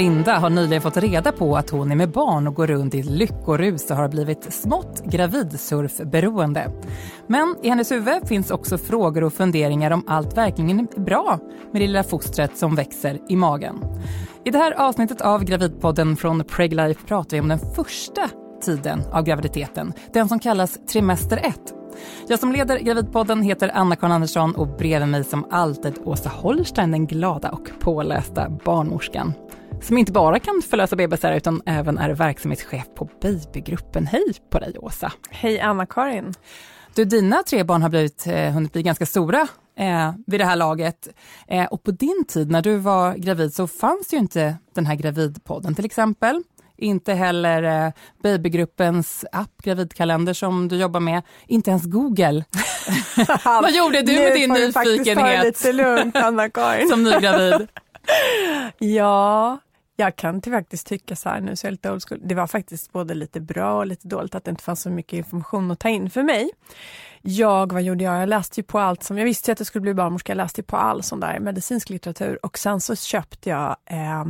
Linda har nyligen fått reda på att hon är med barn och går runt i lyckorus och har blivit smått gravidsurfberoende. Men i hennes huvud finns också frågor och funderingar om allt verkligen är bra med det lilla fostret som växer i magen. I det här avsnittet av Gravidpodden från Preglife pratar vi om den första tiden av graviditeten, den som kallas trimester 1 jag som leder Gravidpodden heter Anna-Karin Andersson och bredvid mig som alltid Åsa Holstein, den glada och pålästa barnmorskan. Som inte bara kan förlösa bebisar utan även är verksamhetschef på Babygruppen. Hej på dig Åsa! Hej Anna-Karin! Du, dina tre barn har blivit, eh, hunnit bli ganska stora eh, vid det här laget. Eh, och på din tid när du var gravid så fanns ju inte den här gravidpodden till exempel. Inte heller eh, babygruppens app, gravidkalender som du jobbar med. Inte ens Google. Vad gjorde du med din nyfikenhet? lite lugnt, Anna-Karin. som nygravid. ja, jag kan till faktiskt tycka så här nu, så jag lite old school. Det var faktiskt både lite bra och lite dåligt att det inte fanns så mycket information att ta in för mig. Jag, vad gjorde jag? Jag läste ju på allt som, jag visste ju att jag skulle bli barnmorska, jag läste ju på all sån där medicinsk litteratur och sen så köpte jag eh,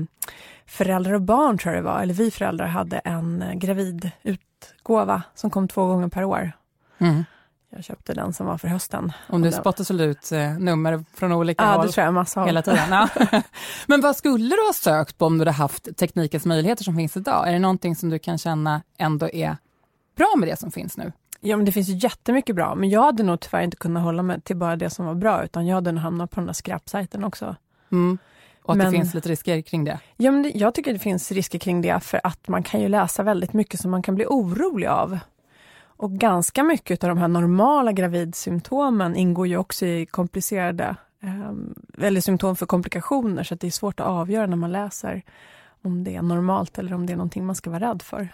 Föräldrar och barn tror jag det var, eller vi föräldrar hade en eh, gravidutgåva som kom två gånger per år. Mm. Jag köpte den som var för hösten. Om du spottade ut eh, nummer från olika ja, håll? det tror jag, massa hela tiden. Men vad skulle du ha sökt på om du hade haft teknikens möjligheter som finns idag? Är det någonting som du kan känna ändå är bra med det som finns nu? Ja, men det finns ju jättemycket bra, men jag hade nog tyvärr inte kunnat hålla mig till bara det som var bra, utan jag hade nog hamnat på den där skräpsajten också. Mm. Och att men, det finns lite risker kring det? Ja, men det, jag tycker det finns risker kring det för att man kan ju läsa väldigt mycket som man kan bli orolig av. Och ganska mycket av de här normala gravidsymptomen ingår ju också i komplicerade, eh, eller symptom för komplikationer, så det är svårt att avgöra när man läser om det är normalt eller om det är någonting man ska vara rädd för.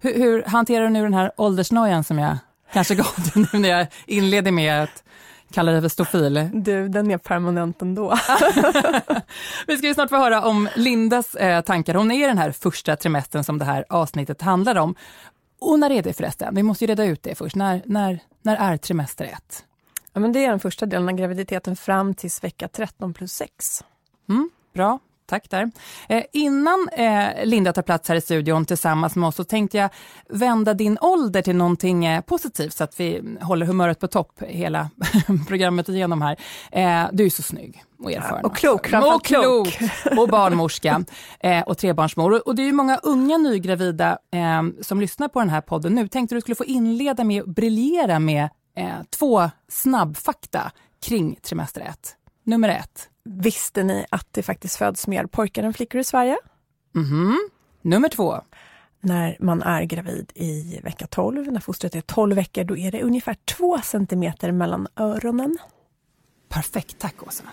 Hur, hur hanterar du nu den här åldersnojan som jag kanske gav dig nu när jag inledde med att kalla dig för stofil. Du, den är permanent ändå. Vi ska ju snart få höra om Lindas eh, tankar. Hon är i den här första trimestern som det här avsnittet handlar om. Och när är det förresten? Vi måste ju reda ut det först. När, när, när är trimester ett? Ja, men det är den första delen av graviditeten fram till vecka 13 plus 6. Mm, bra. Tack där. Eh, innan eh, Linda tar plats här i studion tillsammans med oss så tänkte jag vända din ålder till någonting eh, positivt så att vi håller humöret på topp hela programmet igenom här. Eh, du är så snygg och erfaren. Och klok, och klok. och barnmorska eh, och trebarnsmor. Och det är ju många unga nygravida eh, som lyssnar på den här podden nu. Tänkte du skulle få inleda med att briljera med två snabbfakta kring trimester 1. Nummer ett. Visste ni att det faktiskt föds mer pojkar än flickor i Sverige? Mm-hmm. Nummer två. När man är gravid i vecka 12, när fostret är 12 veckor, då är det ungefär 2 centimeter mellan öronen. Perfekt, tack Åsa.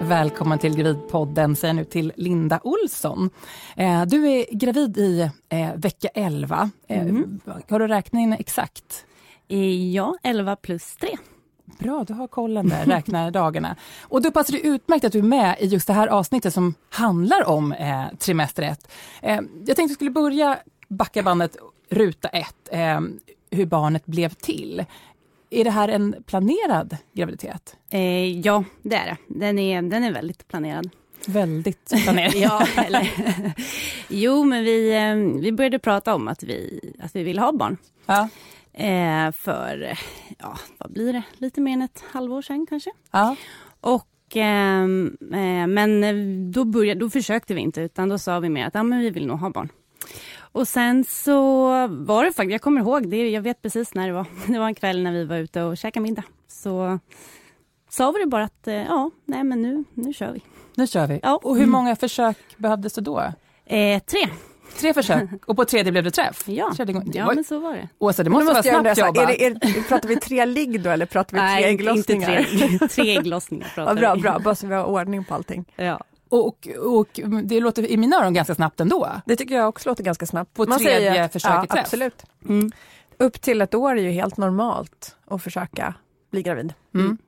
Välkommen till Gravidpodden, säger nu till Linda Olsson. Eh, du är gravid i eh, vecka 11. Eh, mm. Har du räknat in exakt? Ja, 11 plus 3. Bra, du har kollen där, räknar dagarna. Och då passar det utmärkt att du är med i just det här avsnittet som handlar om eh, trimester 1. Eh, jag tänkte att skulle börja backa bandet ruta 1, eh, hur barnet blev till. Är det här en planerad graviditet? Eh, ja, det är det. Den är, den är väldigt planerad. Väldigt planerad. ja, eller, jo, men vi, eh, vi började prata om att vi, att vi ville ha barn. Ja. Eh, för, ja, vad blir det, lite mer än ett halvår sedan kanske. Ja. Och, ehm, eh, men då, började, då försökte vi inte, utan då sa vi mer att ja, men vi vill nog ha barn. Och sen så var det faktiskt, jag kommer ihåg det, jag vet precis när det var. Det var en kväll när vi var ute och käkade middag. Så sa vi det bara att, eh, ja, nej men nu, nu kör vi. Nu kör vi. Ja. Och hur mm. många försök behövdes det då? Eh, tre. Tre försök och på tredje blev det träff? Ja, ja men så var det. Åsa, det måste vara snabbt jobbat. Är det, är, pratar vi tre ligg då eller pratar vi Nej, tre ägglossningar? inte tre, tre ägglossningar pratar ja, bra, vi. Bra, bara så vi har ordning på allting. Ja. Och, och, det låter i mina öron ganska snabbt ändå. Det tycker jag också låter ganska snabbt. På Man tredje säger, försöket ja, träff? Absolut. Mm. Upp till ett år är ju helt normalt att försöka bli gravid. Mm.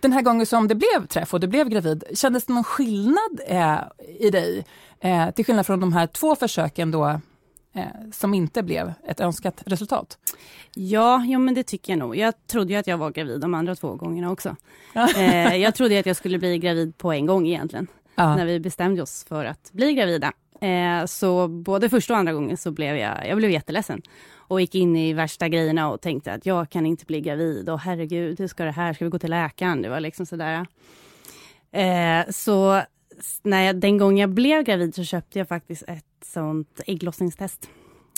Den här gången som det blev träff och du blev gravid, kändes det någon skillnad eh, i dig? Eh, till skillnad från de här två försöken då eh, som inte blev ett önskat resultat? Ja, ja, men det tycker jag nog. Jag trodde ju att jag var gravid de andra två gångerna också. eh, jag trodde att jag skulle bli gravid på en gång egentligen. Ja. När vi bestämde oss för att bli gravida. Eh, så både första och andra gången så blev jag, jag blev jätteledsen. Och gick in i värsta grejerna och tänkte att jag kan inte bli gravid. Och herregud, hur ska det här? Ska vi gå till läkaren? Det var liksom sådär. Eh, så när jag, den gången jag blev gravid så köpte jag faktiskt ett sånt ägglossningstest.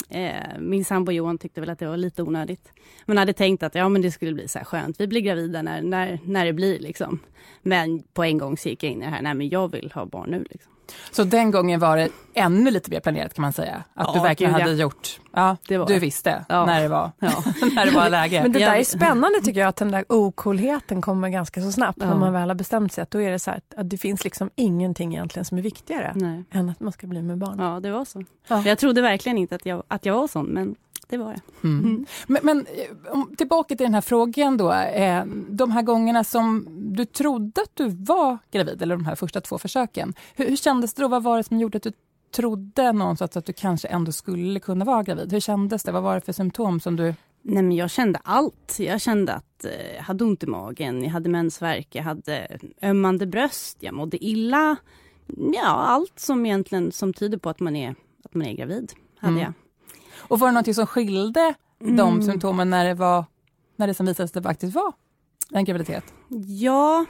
Eh, min sambo Johan tyckte väl att det var lite onödigt. Men hade tänkt att ja, men det skulle bli så här skönt. Vi blir gravida när, när, när det blir. Liksom. Men på en gång så gick jag in i det här, nej men jag vill ha barn nu. Liksom. Så den gången var det ännu lite mer planerat kan man säga? Att ja, du verkligen hade gjort, ja, det var. du visste ja. när, det var, ja. när det var läge. Men det där är spännande tycker jag, att den där ocoolheten kommer ganska så snabbt när man väl har bestämt sig. Att då är det så här att det finns liksom ingenting egentligen som är viktigare Nej. än att man ska bli med barn. Ja, det var så. Jag trodde verkligen inte att jag, att jag var sån, men det var jag. Mm. Mm. Men, men, tillbaka till den här frågan då. Eh, de här gångerna som du trodde att du var gravid, eller de här första två försöken. Hur, hur kändes det då? Vad var det som gjorde att du trodde någonstans att du kanske ändå skulle kunna vara gravid? Hur kändes det? Vad var det för symptom som du Nej, men jag kände allt. Jag kände att eh, jag hade ont i magen, jag hade mensvärk, jag hade ömmande bröst, jag mådde illa. Ja, allt som egentligen som tyder på att man är, att man är gravid hade mm. jag. Och var det något som skilde mm. de symptomen när det, var, när det som visade sig faktiskt var en graviditet? Ja,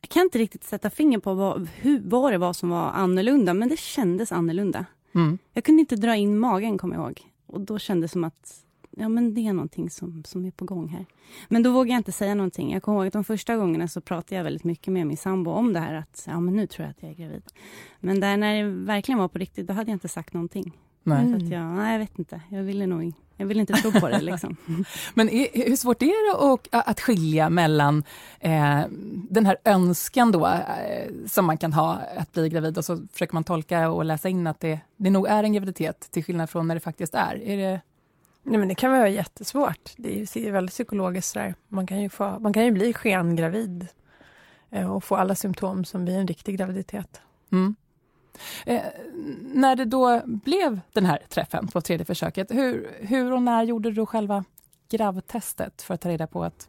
jag kan inte riktigt sätta finger på vad, hur, vad det var som var annorlunda, men det kändes annorlunda. Mm. Jag kunde inte dra in magen, kommer jag ihåg. Och då kändes det som att ja, men det är någonting som, som är på gång här. Men då vågade jag inte säga någonting. Jag kommer ihåg att de första gångerna så pratade jag väldigt mycket med min sambo om det här att ja, men nu tror jag att jag är gravid. Men där när det verkligen var på riktigt, då hade jag inte sagt någonting. Nej. Så att jag, nej, jag vet inte. Jag ville nog jag vill inte tro på det. Liksom. Men hur svårt är det att, att skilja mellan eh, den här önskan då, eh, som man kan ha att bli gravid och så försöker man tolka och läsa in att det, det nog är en graviditet till skillnad från när det faktiskt är. är det... Nej, men det kan vara jättesvårt. Det är väldigt psykologiskt. Där. Man, kan ju få, man kan ju bli skengravid eh, och få alla symptom som vid en riktig graviditet. Mm. Eh, när det då blev den här träffen på tredje försöket, hur, hur och när gjorde du själva gravtestet för att ta reda på att,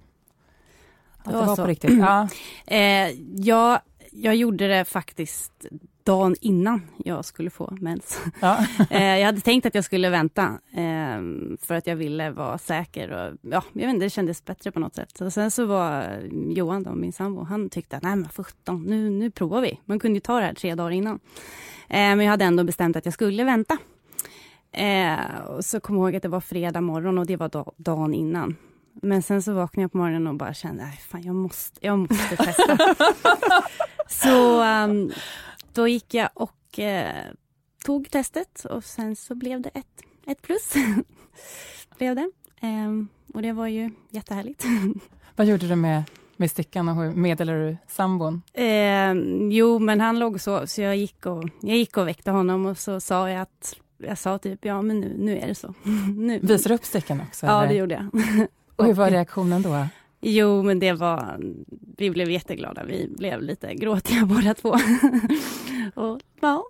att det var, det var på riktigt? Ja. Eh, jag, jag gjorde det faktiskt dagen innan jag skulle få mens. Ja. eh, jag hade tänkt att jag skulle vänta eh, för att jag ville vara säker. Och, ja, jag vet inte, det kändes bättre på något sätt. Och sen så var Johan, då, min sambo, han tyckte att nej men 17, nu, nu provar vi. Man kunde ju ta det här tre dagar innan. Eh, men jag hade ändå bestämt att jag skulle vänta. Eh, och så kom jag ihåg att det var fredag morgon och det var dag, dagen innan. Men sen så vaknade jag på morgonen och bara kände, nej fan jag måste, jag måste testa. så um, då gick jag och eh, tog testet och sen så blev det ett, ett plus. blev det. Um, och det var ju jättehärligt. Vad gjorde du med, med stickan och hur meddelade du sambon? Eh, jo, men han låg så, så jag gick, och, jag gick och väckte honom och så sa jag att jag sa typ, ja men nu, nu är det så. nu. Visade du upp stickan också? Ja, eller? det gjorde jag. och hur var reaktionen då? Jo, men det var, vi blev jätteglada. Vi blev lite gråtiga båda två. och, ja.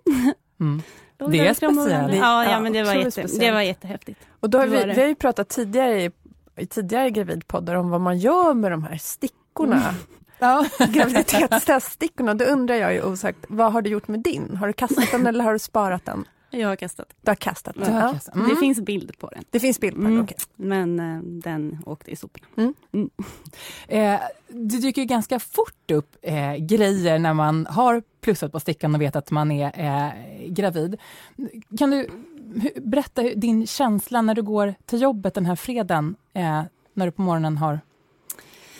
Mm. Det är speciellt. Ja, ja, men det var, jätte, det var jättehäftigt. Och då har vi, vi har ju pratat tidigare i, i tidigare gravidpoddar om vad man gör med de här stickorna. Mm. Ja. Graviditetsteststickorna. Då undrar jag ju osagt, vad har du gjort med din? Har du kastat den eller har du sparat den? Jag har kastat. Du har kastat den? Ja. Mm. Det finns bild på den. Det finns bild på den, mm. Okay. Men eh, den åkte i soporna. Mm. Mm. Eh, det dyker ganska fort upp eh, grejer när man har plussat på stickan och vet att man är eh, gravid. Kan du berätta din känsla när du går till jobbet den här fredagen, eh, när du på morgonen har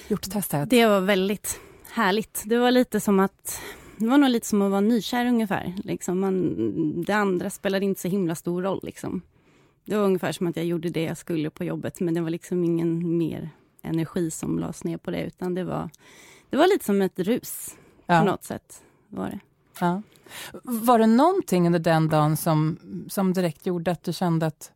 gjort testet? Det var väldigt härligt. Det var lite som att det var nog lite som att vara nykär ungefär. Liksom man, det andra spelade inte så himla stor roll. Liksom. Det var ungefär som att jag gjorde det jag skulle på jobbet men det var liksom ingen mer energi som lades ner på det utan det var, det var lite som ett rus ja. på något sätt. Var det. Ja. Var det någonting under den dagen som, som direkt gjorde att du kände att,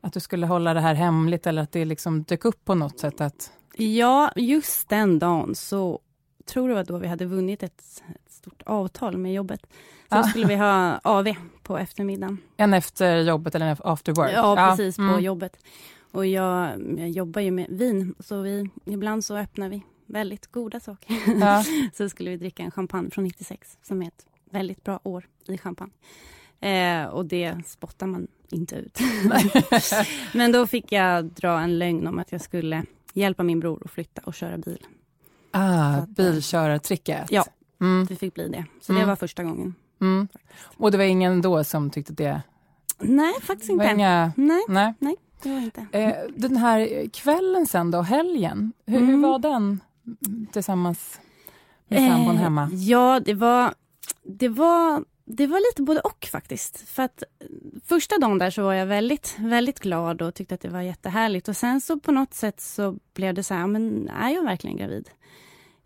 att du skulle hålla det här hemligt eller att det liksom dök upp på något sätt? Att... Ja, just den dagen så tror det var då vi hade vunnit ett, ett stort avtal med jobbet. Så ah. skulle vi ha AV på eftermiddagen. En efter jobbet eller en after work? Ja, precis, mm. på jobbet. Och jag, jag jobbar ju med vin, så vi, ibland så öppnar vi väldigt goda saker. Ja. så skulle vi dricka en champagne från 96, som är ett väldigt bra år i champagne. Eh, och det spottar man inte ut. Men då fick jag dra en lögn om att jag skulle hjälpa min bror att flytta och köra bil. Ah, eh, bilkörartricket. Ja, mm. det fick bli det. Så mm. det var första gången. Mm. Och det var ingen då som tyckte det? Nej, faktiskt inte. Inga... Nej, nej. nej, det var inte. Eh, den här kvällen sen då, helgen, hur, hur mm. var den tillsammans med sambon hemma? Eh, ja, det var, det var det var lite både och faktiskt. För att första dagen där så var jag väldigt, väldigt glad och tyckte att det var jättehärligt. Och sen så på något sätt så blev det så här, men är jag verkligen gravid?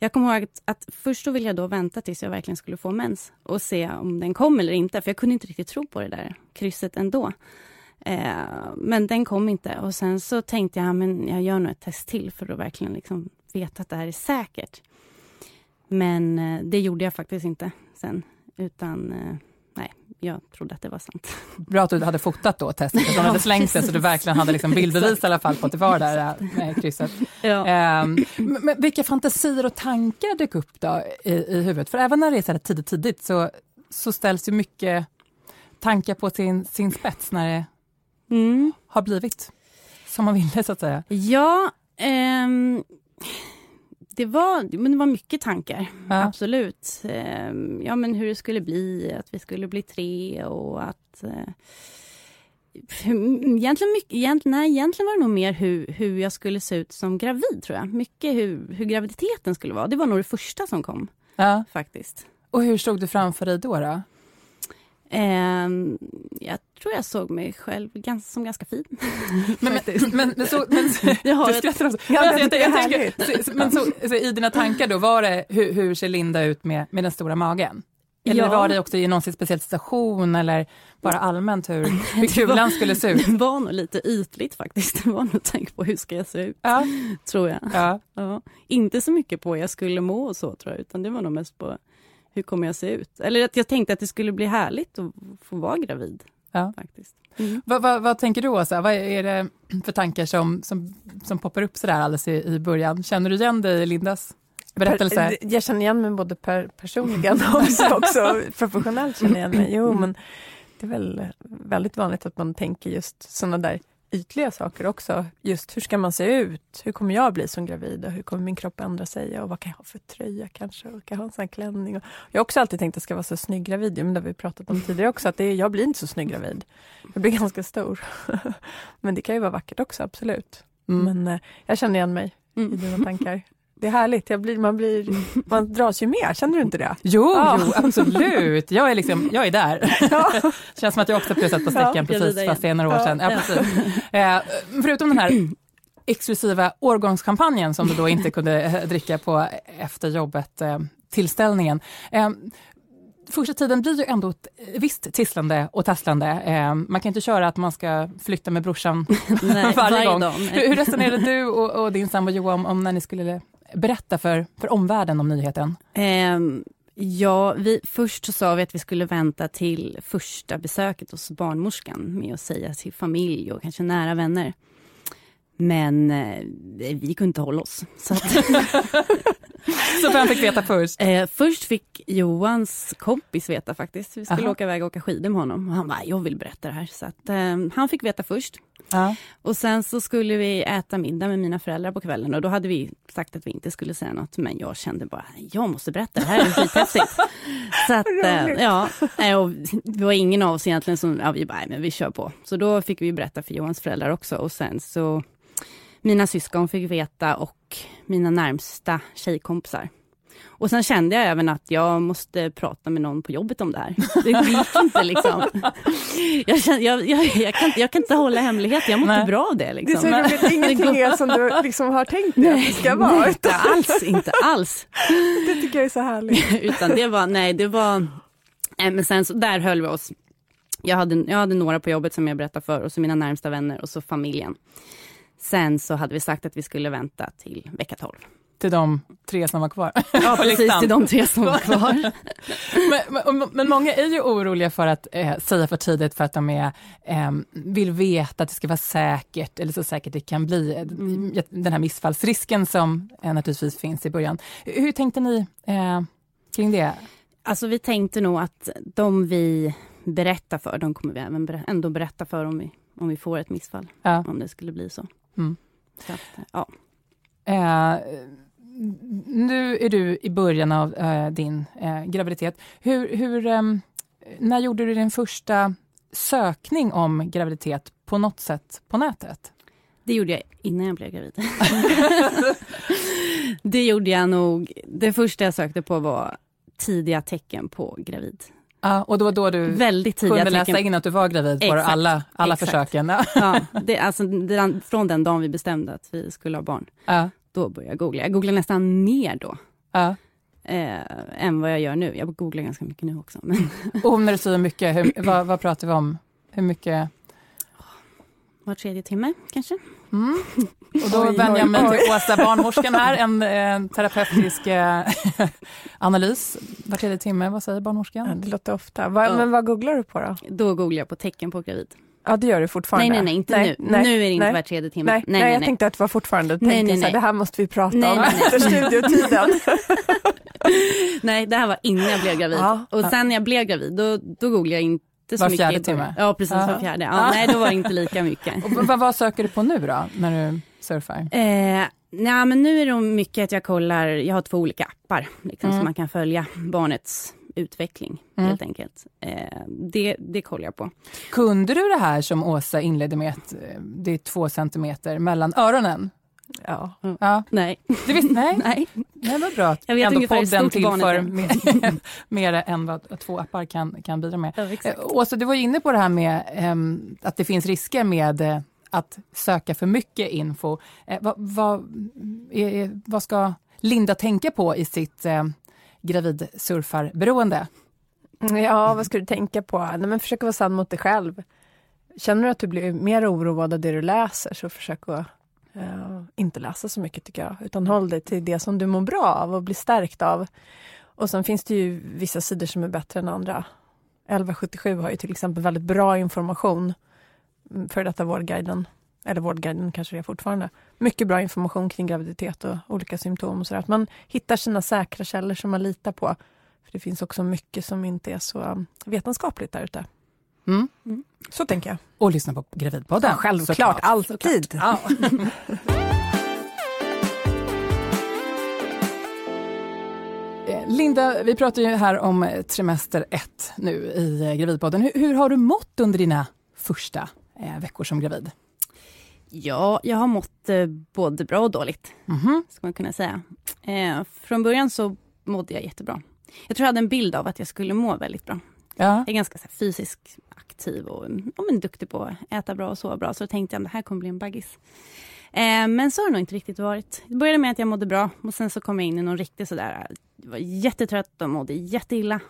Jag kommer ihåg att, att först då ville jag då vänta tills jag verkligen skulle få mens och se om den kom eller inte, för jag kunde inte riktigt tro på det där krysset ändå. Eh, men den kom inte och sen så tänkte jag, men jag gör nog ett test till för att verkligen liksom veta att det här är säkert. Men eh, det gjorde jag faktiskt inte sen. Utan eh, jag trodde att det var sant. Bra att du hade fotat då testet, att de hade slängt det så du verkligen hade liksom bildbevis i alla fall på att det var där med krysset. Ja. Um, men vilka fantasier och tankar dök upp då i, i huvudet? För även när det är så här tidigt, tidigt så, så ställs ju mycket tankar på sin, sin spets när det mm. har blivit som man ville så att säga. Ja, um det var, men det var mycket tankar, ja. absolut. Ehm, ja, men hur det skulle bli, att vi skulle bli tre och att... Eh, egentligen, mycket, egentligen, nej, egentligen var det nog mer hur, hur jag skulle se ut som gravid, tror jag. Mycket hur, hur graviditeten skulle vara. Det var nog det första som kom, ja. faktiskt. Och hur såg du framför dig då? då? Um, jag tror jag såg mig själv ganska, som ganska fin. men, men, men, så, men, du skrattar också. men så, så, i dina tankar då, var det hur, hur ser Linda ut med, med den stora magen? Eller ja. var det också i någon speciell situation eller bara allmänt hur, hur kulan skulle se ut? Det var nog lite ytligt faktiskt. Det var nog tänk på hur ska jag se ut, ja. tror jag. Ja. ja. Inte så mycket på hur jag skulle må och så tror jag, utan det var nog mest på hur kommer jag se ut? Eller att jag tänkte att det skulle bli härligt att få vara gravid. Ja. Faktiskt. Mm. Vad, vad, vad, tänker du Åsa? Vad är det för tankar som, som, som poppar upp sådär alldeles i, i början? Känner du igen dig i Lindas berättelse? Jag känner igen mig både per, personligen och också, också professionellt. Känner jag mig. Jo, men det är väl väldigt vanligt att man tänker just sådana där ytliga saker också. Just hur ska man se ut? Hur kommer jag bli som gravid? Och hur kommer min kropp ändra sig? Och vad kan jag ha för tröja kanske? Och kan jag ha en sån klänning? Och jag har också alltid tänkt att jag ska vara så snygg gravid. Men det har vi pratat om tidigare också. Att det är, jag blir inte så snygg gravid. Jag blir ganska stor. men det kan ju vara vackert också, absolut. Mm. Men eh, jag känner igen mig mm. i dina tankar. Det är härligt, jag blir, man, blir, man dras ju med, känner du inte det? Jo, ja. jo absolut. Jag är, liksom, jag är där. Ja. Känns som att jag också plussat på sträckan ja, precis, fast det är några år sedan. Ja, precis. Eh, förutom den här exklusiva årgångskampanjen som du då inte kunde eh, dricka på efter jobbet, eh, tillställningen. Eh, första tiden blir ju ändå ett visst tisslande och tasslande. Eh, man kan inte köra att man ska flytta med brorsan Nej, varje gång. Dag, hur, hur resonerade du och, och din sambo Johan om, om när ni skulle berätta för, för omvärlden om nyheten? Um, ja, vi, först så sa vi att vi skulle vänta till första besöket hos barnmorskan med att säga till familj och kanske nära vänner. Men eh, vi kunde inte hålla oss. Så, att så vem fick veta först? Eh, först fick Johans kompis veta faktiskt. Vi skulle Aha. åka iväg och åka skidor med honom. Och han bara, jag vill berätta det här. Så att, eh, han fick veta först. Ja. Och sen så skulle vi äta middag med mina föräldrar på kvällen och då hade vi sagt att vi inte skulle säga något men jag kände bara, jag måste berätta, det här är skithäftigt. så att, eh, ja, eh, och det var ingen av oss egentligen som, ja vi bara, men vi kör på. Så då fick vi berätta för Johans föräldrar också och sen så mina syskon fick veta och mina närmsta tjejkompisar. Och sen kände jag även att jag måste prata med någon på jobbet om det här. Det gick inte liksom. Jag, kände, jag, jag, jag, kan, jag kan inte hålla hemligheten, jag mår inte bra av det. Liksom. Det är så roligt, ingenting är som du liksom har tänkt dig att det ska vara. Nej, inte alls, inte alls. Det tycker jag är så härligt. Utan det var, nej det var, men sen så där höll vi oss. Jag hade, jag hade några på jobbet som jag berättade för och så mina närmsta vänner och så familjen. Sen så hade vi sagt att vi skulle vänta till vecka 12. Till de tre som var kvar. Ja, precis, till de tre som var kvar. men, men, men, många är ju oroliga för att eh, säga för tidigt för att de är, eh, vill veta att det ska vara säkert, eller så säkert det kan bli. Mm. Den här missfallsrisken som eh, naturligtvis finns i början. Hur tänkte ni eh, kring det? Alltså vi tänkte nog att de vi berättar för, de kommer vi även ändå berätta för om vi, om vi får ett missfall. Ja. Om det skulle bli så. Mm. så att, ja. Eh, nu är du i början av eh, din eh, graviditet. Hur, hur ehm, när gjorde du din första sökning om graviditet på något sätt på nätet? Det gjorde jag innan jag blev gravid. det gjorde jag nog. Det första jag sökte på var tidiga tecken på gravid. Ja, och då var då du Väldigt tidiga kunde läsa tecken. in att du var gravid på alla, alla försöken? ja, det, alltså, det, från den dagen vi bestämde att vi skulle ha barn. Ja då började jag googla. Jag googlar nästan mer då. Ja. Eh, än vad jag gör nu. Jag googlar ganska mycket nu också. Men och när du säger mycket, hur, vad, vad pratar vi om? Hur mycket? Var tredje timme kanske. Mm. Och då vänder jag mig till Åsa, barnmorskan här, en, en terapeutisk eh, analys var tredje timme. Vad säger barnmorskan? Ja, det låter ofta. Va, ja. Men vad googlar du på då? Då googlar jag på tecken på gravid. Ja det gör du fortfarande. Nej nej nej inte nej, nu. Nej, nu är det inte nej, var tredje timme. Nej, nej, nej, jag tänkte att det var fortfarande, nej, nej, nej. det här måste vi prata nej, om efter studiotiden. nej det här var innan jag blev gravid. Ja, och sen när jag blev gravid då, då googlade jag inte så var mycket. fjärde timme? Ja precis, ja. var fjärde. Ja, nej då var det inte lika mycket. och vad, vad söker du på nu då när du surfar? Eh, nej men nu är det mycket att jag kollar, jag har två olika appar liksom, mm. så man kan följa barnets utveckling mm. helt enkelt. Eh, det, det kollar jag på. Kunde du det här som Åsa inledde med, att eh, det är två centimeter mellan öronen? Ja. Mm. ja. Nej. Du visste, nej. nej. Det var bra att jag vet ändå podden tillför mer, mer än vad två appar kan, kan bidra med. Ja, eh, Åsa, du var inne på det här med um, att det finns risker med uh, att söka för mycket info. Uh, vad, vad, är, vad ska Linda tänka på i sitt gravidsurfarberoende? Ja, vad ska du tänka på? Nej, men försök vara sann mot dig själv. Känner du att du blir mer oroad av det du läser, så försök att uh, inte läsa så mycket tycker jag. Utan håll dig till det som du mår bra av och blir stärkt av. Och sen finns det ju vissa sidor som är bättre än andra. 1177 har ju till exempel väldigt bra information. Mm, för detta Vårdguiden, eller Vårdguiden kanske det är fortfarande. Mycket bra information kring graviditet och olika symptom och sådär. Att man hittar sina säkra källor som man litar på. För Det finns också mycket som inte är så um, vetenskapligt där ute. Mm. Mm. Så tänker jag. Och lyssna på Gravidpodden. Ja, självklart, Såklart. alltid. Ja. Eh, Linda, vi pratar ju här om trimester ett nu i eh, Gravidpodden. Hur, hur har du mått under dina första eh, veckor som gravid? Ja, jag har mått eh, både bra och dåligt, mm -hmm. ska man kunna säga. Eh, från början så mådde jag jättebra. Jag tror jag hade en bild av att jag skulle må väldigt bra. Ja. Jag är ganska så här, fysiskt aktiv och ja, men, duktig på att äta bra och sova bra, så då tänkte jag att det här kommer bli en baggis. Eh, men så har det nog inte riktigt varit. Det började med att jag mådde bra och sen så kom jag in i någon riktig sådär, jag var jättetrött och mådde jätteilla.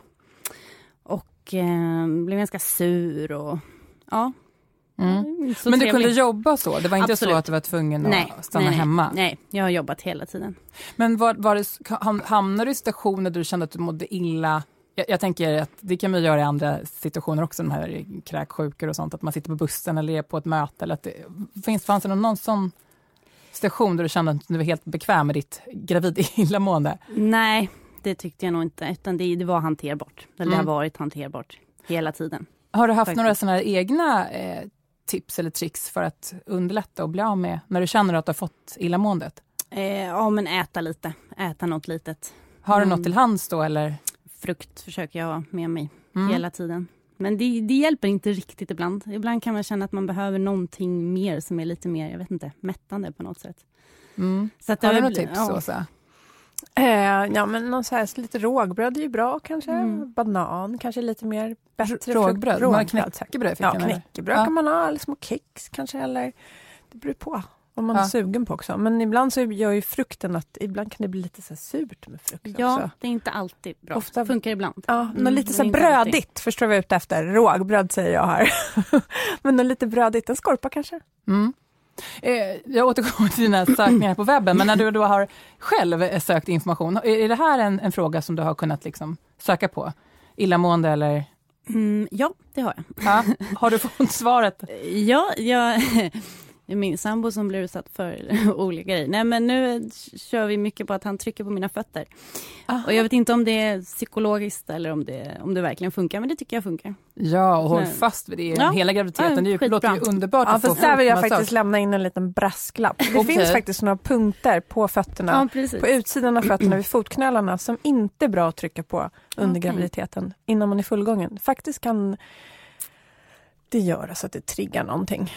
Och eh, blev ganska sur och ja, Mm. Men du kunde jobba så? Det var inte Absolut. så att du var tvungen att nej, stanna nej, hemma? Nej, jag har jobbat hela tiden. Men var, var det, hamnade du i situationer där du kände att du mådde illa? Jag, jag, tänker att det kan man göra i andra situationer också, de här kräksjukor och sånt, att man sitter på bussen eller är på ett möte. Eller att det, finns, fanns det någon, någon sån situation där du kände att du var helt bekväm med ditt gravid illamående? Nej, det tyckte jag nog inte, utan det, det var hanterbart. Eller mm. det har mm. varit hanterbart hela tiden. Har du haft Faktiskt. några såna egna eh, tips eller tricks för att underlätta och bli av med, när du känner att du har fått illamåendet? Eh, ja, men äta lite. Äta något litet. Har du mm. något till hands då eller? Frukt försöker jag ha med mig mm. hela tiden. Men det, det, hjälper inte riktigt ibland. Ibland kan man känna att man behöver någonting mer som är lite mer, jag vet inte, mättande på något sätt. Mm. Så att Har du något tips, ja. Eh, ja, men någon så här, lite rågbröd är ju bra kanske. Mm. Banan kanske lite mer bättre. Rågbröd? rågbröd. Knäckebröd? Ja, knäckebröd ja. kan man ha, eller små kex kanske. Eller, det beror på vad man ja. är sugen på också. Men ibland så gör ju frukten att ibland kan det bli lite så surt med frukt Ja, också. det är inte alltid bra. Ofta funkar ibland. Ja, mm, något lite så brödigt, alltid. förstår är ute efter? Rågbröd säger jag här. men något lite brödigt, en skorpa kanske. Mm. Eh, jag återkommer till dina sökningar på webben, men när du då har själv sökt information, är det här en, en fråga som du har kunnat liksom söka på? Illamående eller? Mm, ja, det har jag. Ja. Har du fått svaret? ja, jag, min sambo som blir utsatt för olika grejer. Nej men nu kör vi mycket på att han trycker på mina fötter. Aha. Och jag vet inte om det är psykologiskt eller om det, om det verkligen funkar, men det tycker jag funkar. Ja, och håll fast vid det ja. hela graviditeten. Ja, det låter ju underbart. Ja, för där vill jag faktiskt lämna in en liten brasklapp. Det okay. finns faktiskt några punkter på fötterna, ja, på utsidan av fötterna vid fotknölarna som inte är bra att trycka på under okay. graviditeten innan man är fullgången. Faktiskt kan det göra så att det triggar någonting.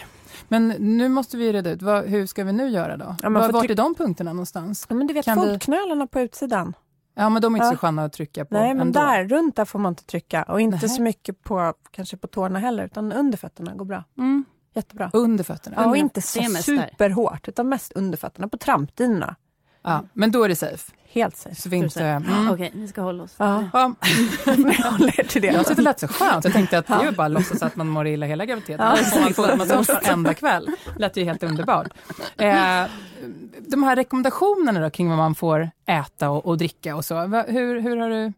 Men nu måste vi reda ut, vad, hur ska vi nu göra då? Ja, var, vart är de punkterna någonstans? Ja, men du vet kan fotknölarna vi... på utsidan. Ja men de är inte ja. så sköna att trycka på Nej men ändå. där, runt där får man inte trycka och inte Nähe. så mycket på kanske på tårna heller utan under fötterna går bra. Mm. Jättebra. Under fötterna? Ja och inte så superhårt utan mest under fötterna på trampdynorna. Ja, men då är det safe? Helt safe. Så vi inte, mm. Okej, vi ska hålla oss ja. ja. håller till det. Jag tyckte det lät så skönt. Jag tänkte att det är bara att låtsas att man mår illa hela graviditeten. Ja. Man får massage varenda kväll. Det lät ju helt underbart. Eh, de här rekommendationerna då, kring vad man får äta och, och dricka och så. Hur, hur har du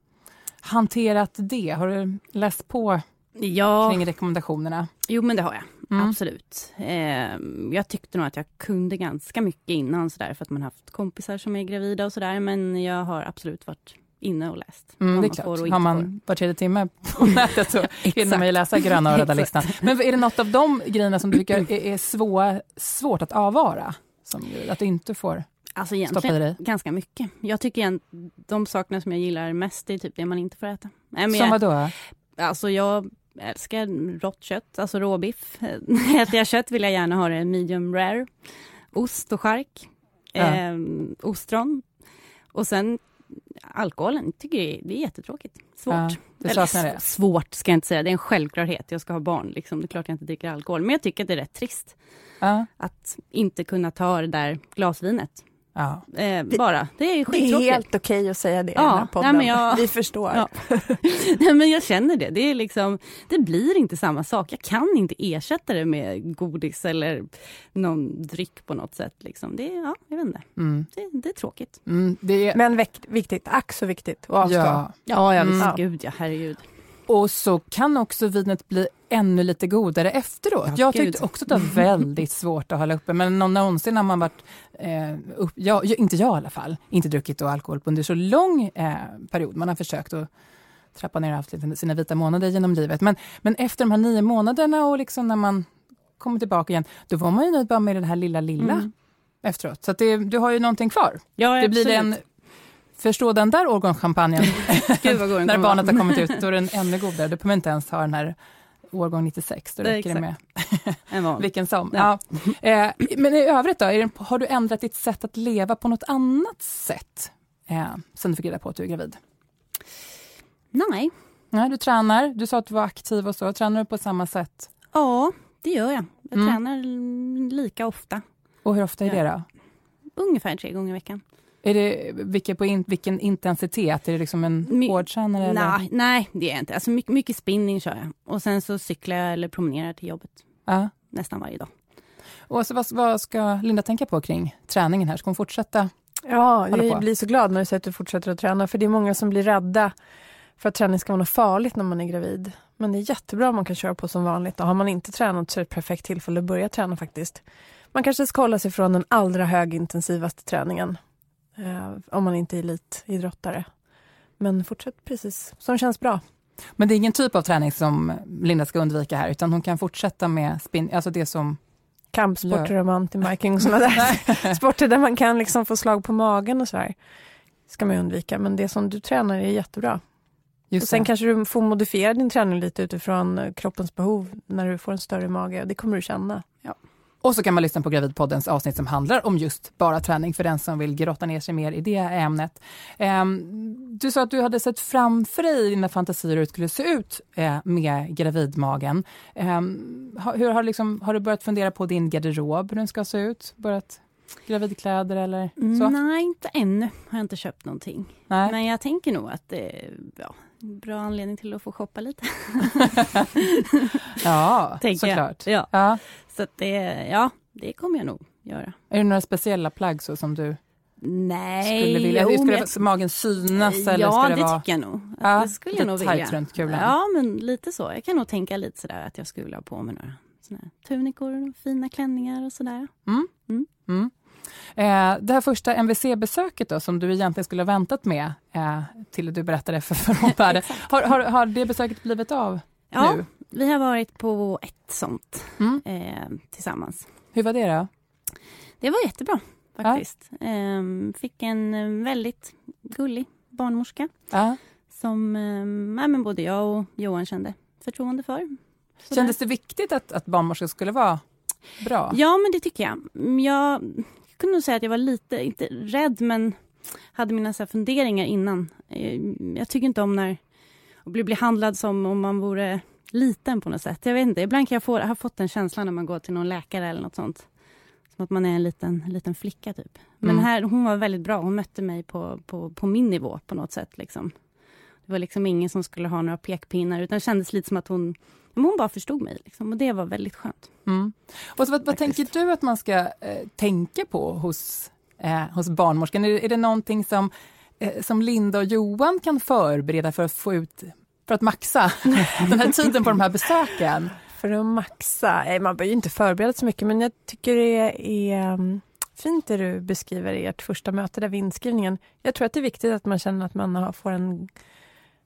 hanterat det? Har du läst på ja. kring rekommendationerna? Jo, men det har jag. Mm. Absolut. Eh, jag tyckte nog att jag kunde ganska mycket innan sådär för att man haft kompisar som är gravida och sådär. Men jag har absolut varit inne och läst. Mm, det är klart. Har man var tredje timme på nätet så hinner man ju läsa gröna och röda listan. Men är det något av de grejerna som du tycker är, är svår, svårt att avvara? Som, att du inte får Alltså egentligen ganska mycket. Jag tycker att de sakerna som jag gillar mest är typ det man inte får äta. Nej, som vadå? Alltså jag älskar rått kött, alltså råbiff. Äter jag kött vill jag gärna ha det medium rare. Ost och chark. Ja. Eh, ostron. Och sen alkoholen tycker jag det är jättetråkigt. Svårt. Ja, du saknar det? Svårt ska jag inte säga, det är en självklarhet. Jag ska ha barn, liksom. det är klart jag inte dricker alkohol. Men jag tycker att det är rätt trist. Ja. Att inte kunna ta det där glasvinet Ja. Eh, bara. Det är skittråkigt. Det är helt okej okay att säga det ja, i den här podden. Nej, jag, Vi förstår. Ja. nej, men jag känner det. Det, är liksom, det blir inte samma sak. Jag kan inte ersätta det med godis eller någon dryck på något sätt. Liksom. Det, ja, jag vet inte. Mm. Det, det, är tråkigt. Mm, det är... Men viktigt. Ack så viktigt att avstå. Ja, ja, ja visst. Mm. Gud ja, herregud. Och så kan också vinet bli ännu lite godare efteråt. Ja, jag tyckte också att det var väldigt svårt att hålla uppe, men någonsin har man varit, eh, upp, ja, inte jag i alla fall, inte druckit alkohol under så lång eh, period. Man har försökt att trappa ner och haft sina vita månader genom livet. Men, men efter de här nio månaderna och liksom när man kommer tillbaka igen, då var man ju nöjd bara med den här lilla, lilla mm. efteråt. Så det, du har ju någonting kvar. Ja, det blir en Förstå den där årgångschampagnen. När barnet har kommit ut, då är den ännu godare. Du behöver inte ens ha den här årgång 96, då räcker det med vilken som. Ja. ja. Eh, men i övrigt då, det, har du ändrat ditt sätt att leva på något annat sätt eh, sen du fick reda på att du är gravid? Nej. Nej, du tränar, du sa att du var aktiv och så. Tränar du på samma sätt? Ja, det gör jag. Jag mm. tränar lika ofta. Och hur ofta är det då? Ungefär tre gånger i veckan. Är det vilken, på in, vilken intensitet? Är det liksom en My, hårdtränare? Nej, nej, det är jag inte. Alltså mycket, mycket spinning kör jag. Och sen så cyklar jag eller promenerar till jobbet. Ja. Nästan varje dag. Och så vad, vad, ska Linda tänka på kring träningen här? Ska hon fortsätta? Ja, jag blir så glad när du säger att du fortsätter att träna. För det är många som blir rädda för att träning ska vara något farligt när man är gravid. Men det är jättebra om man kan köra på som vanligt. Och har man inte tränat så är det ett perfekt tillfälle att börja träna faktiskt. Man kanske ska hålla sig från den allra högintensivaste träningen om man inte är elitidrottare. Men fortsätt precis som känns bra. Men det är ingen typ av träning som Linda ska undvika här, utan hon kan fortsätta med spin, alltså det som Kampsporter och mountainbiking och sådana där sporter där man kan liksom få slag på magen och sådär. ska man undvika, men det som du tränar är jättebra. Just och sen det. kanske du får modifiera din träning lite utifrån kroppens behov när du får en större mage. Det kommer du känna. Ja. Och så kan man lyssna på Gravidpoddens avsnitt som handlar om just bara träning för den som vill grotta ner sig mer i det ämnet. Um, du sa att du hade sett framför dig i dina fantasier hur det skulle se ut uh, med gravidmagen. Um, hur har, liksom, har du börjat fundera på din garderob, hur den ska se ut? Börjat gravidkläder eller så? Nej, inte ännu har jag inte köpt någonting. Nej. Men jag tänker nog att det ja, bra anledning till att få shoppa lite. ja, såklart. Ja. ja. Så det, ja, det kommer jag nog göra. Är det några speciella plagg så som du Nej, skulle vilja? Jo, ska det, magen synas? Eller ja, ska det, det vara... tycker jag nog. Ja, det skulle jag nog vilja. runt kulan. Ja, men lite så. Jag kan nog tänka lite sådär att jag skulle vilja ha på mig några såna tunikor och fina klänningar och sådär. Mm. Mm. Mm. Eh, det här första MVC-besöket då, som du egentligen skulle ha väntat med eh, till du berättade för, för omvärlden. har, har, har det besöket blivit av ja, nu? Vi har varit på ett sånt mm. eh, tillsammans. Hur var det då? Det var jättebra faktiskt. Ja. Ehm, fick en eh, väldigt gullig barnmorska ja. som eh, men både jag och Johan kände förtroende för. Så Kändes det viktigt att, att barnmorska skulle vara bra? Ja, men det tycker jag. Jag kunde nog säga att jag var lite, inte rädd, men hade mina så funderingar innan. Eh, jag tycker inte om när att bli behandlad som om man vore liten på något sätt. Jag vet inte, ibland kan jag få, jag har fått den känslan när man går till någon läkare eller något sånt. Som att man är en liten, liten flicka typ. Men mm. här, hon var väldigt bra. Hon mötte mig på, på, på min nivå på något sätt. Liksom. Det var liksom ingen som skulle ha några pekpinnar utan det kändes lite som att hon, hon bara förstod mig. Liksom. Och det var väldigt skönt. Mm. Och så, vad, vad tänker du att man ska eh, tänka på hos, eh, hos barnmorskan? Är, är det någonting som, Eh, som Linda och Johan kan förbereda för att få ut för att maxa den här tiden på de här besöken? För att maxa? Eh, man behöver ju inte förbereda så mycket men jag tycker det är mm, fint det du beskriver i ert första möte där vid inskrivningen. Jag tror att det är viktigt att man känner att man får en,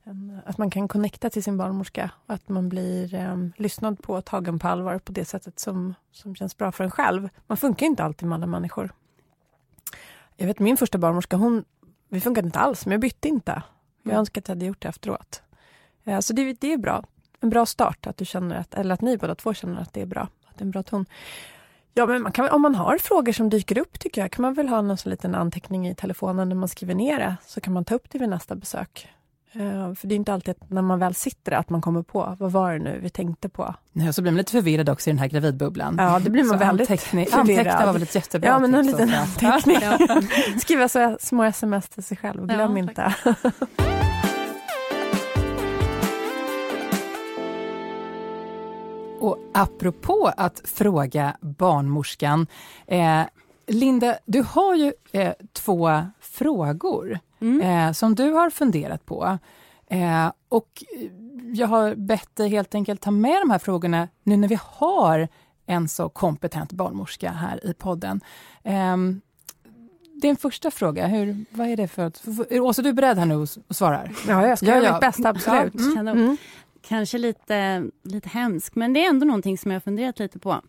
en att man kan connecta till sin barnmorska och att man blir eh, lyssnad på och tagen på allvar på det sättet som, som känns bra för en själv. Man funkar inte alltid med alla människor. Jag vet min första barnmorska, hon, vi funkade inte alls, men jag bytte inte. Jag mm. önskar att jag hade gjort det efteråt. Ja, så det, det är bra. En bra start, att du känner att, eller att ni båda två känner att det är bra. Att det är en bra ton. Ja, men man kan, om man har frågor som dyker upp tycker jag, kan man väl ha någon liten anteckning i telefonen när man skriver ner det, så kan man ta upp det vid nästa besök. Uh, för det är inte alltid när man väl sitter att man kommer på, vad var det nu vi tänkte på? Nej, så blir man lite förvirrad också i den här gravidbubblan. Ja, det blir man så väldigt anteckning, förvirrad. Anteckna var väl ett jättebra Ja, men en liten anteckning. Skriva så små sms till sig själv, glöm ja, inte. Och apropå att fråga barnmorskan, eh, Linda, du har ju eh, två frågor mm. eh, som du har funderat på. Eh, och jag har bett dig helt enkelt ta med de här frågorna nu när vi har en så kompetent barnmorska här i podden. Eh, din första fråga, hur, vad är det för... Åsa, du är beredd här nu och svarar? Ja, jag ska ja, göra mitt bästa, absolut. Ja, mm. Mm kanske lite, lite hemskt, men det är ändå någonting som jag har funderat lite på.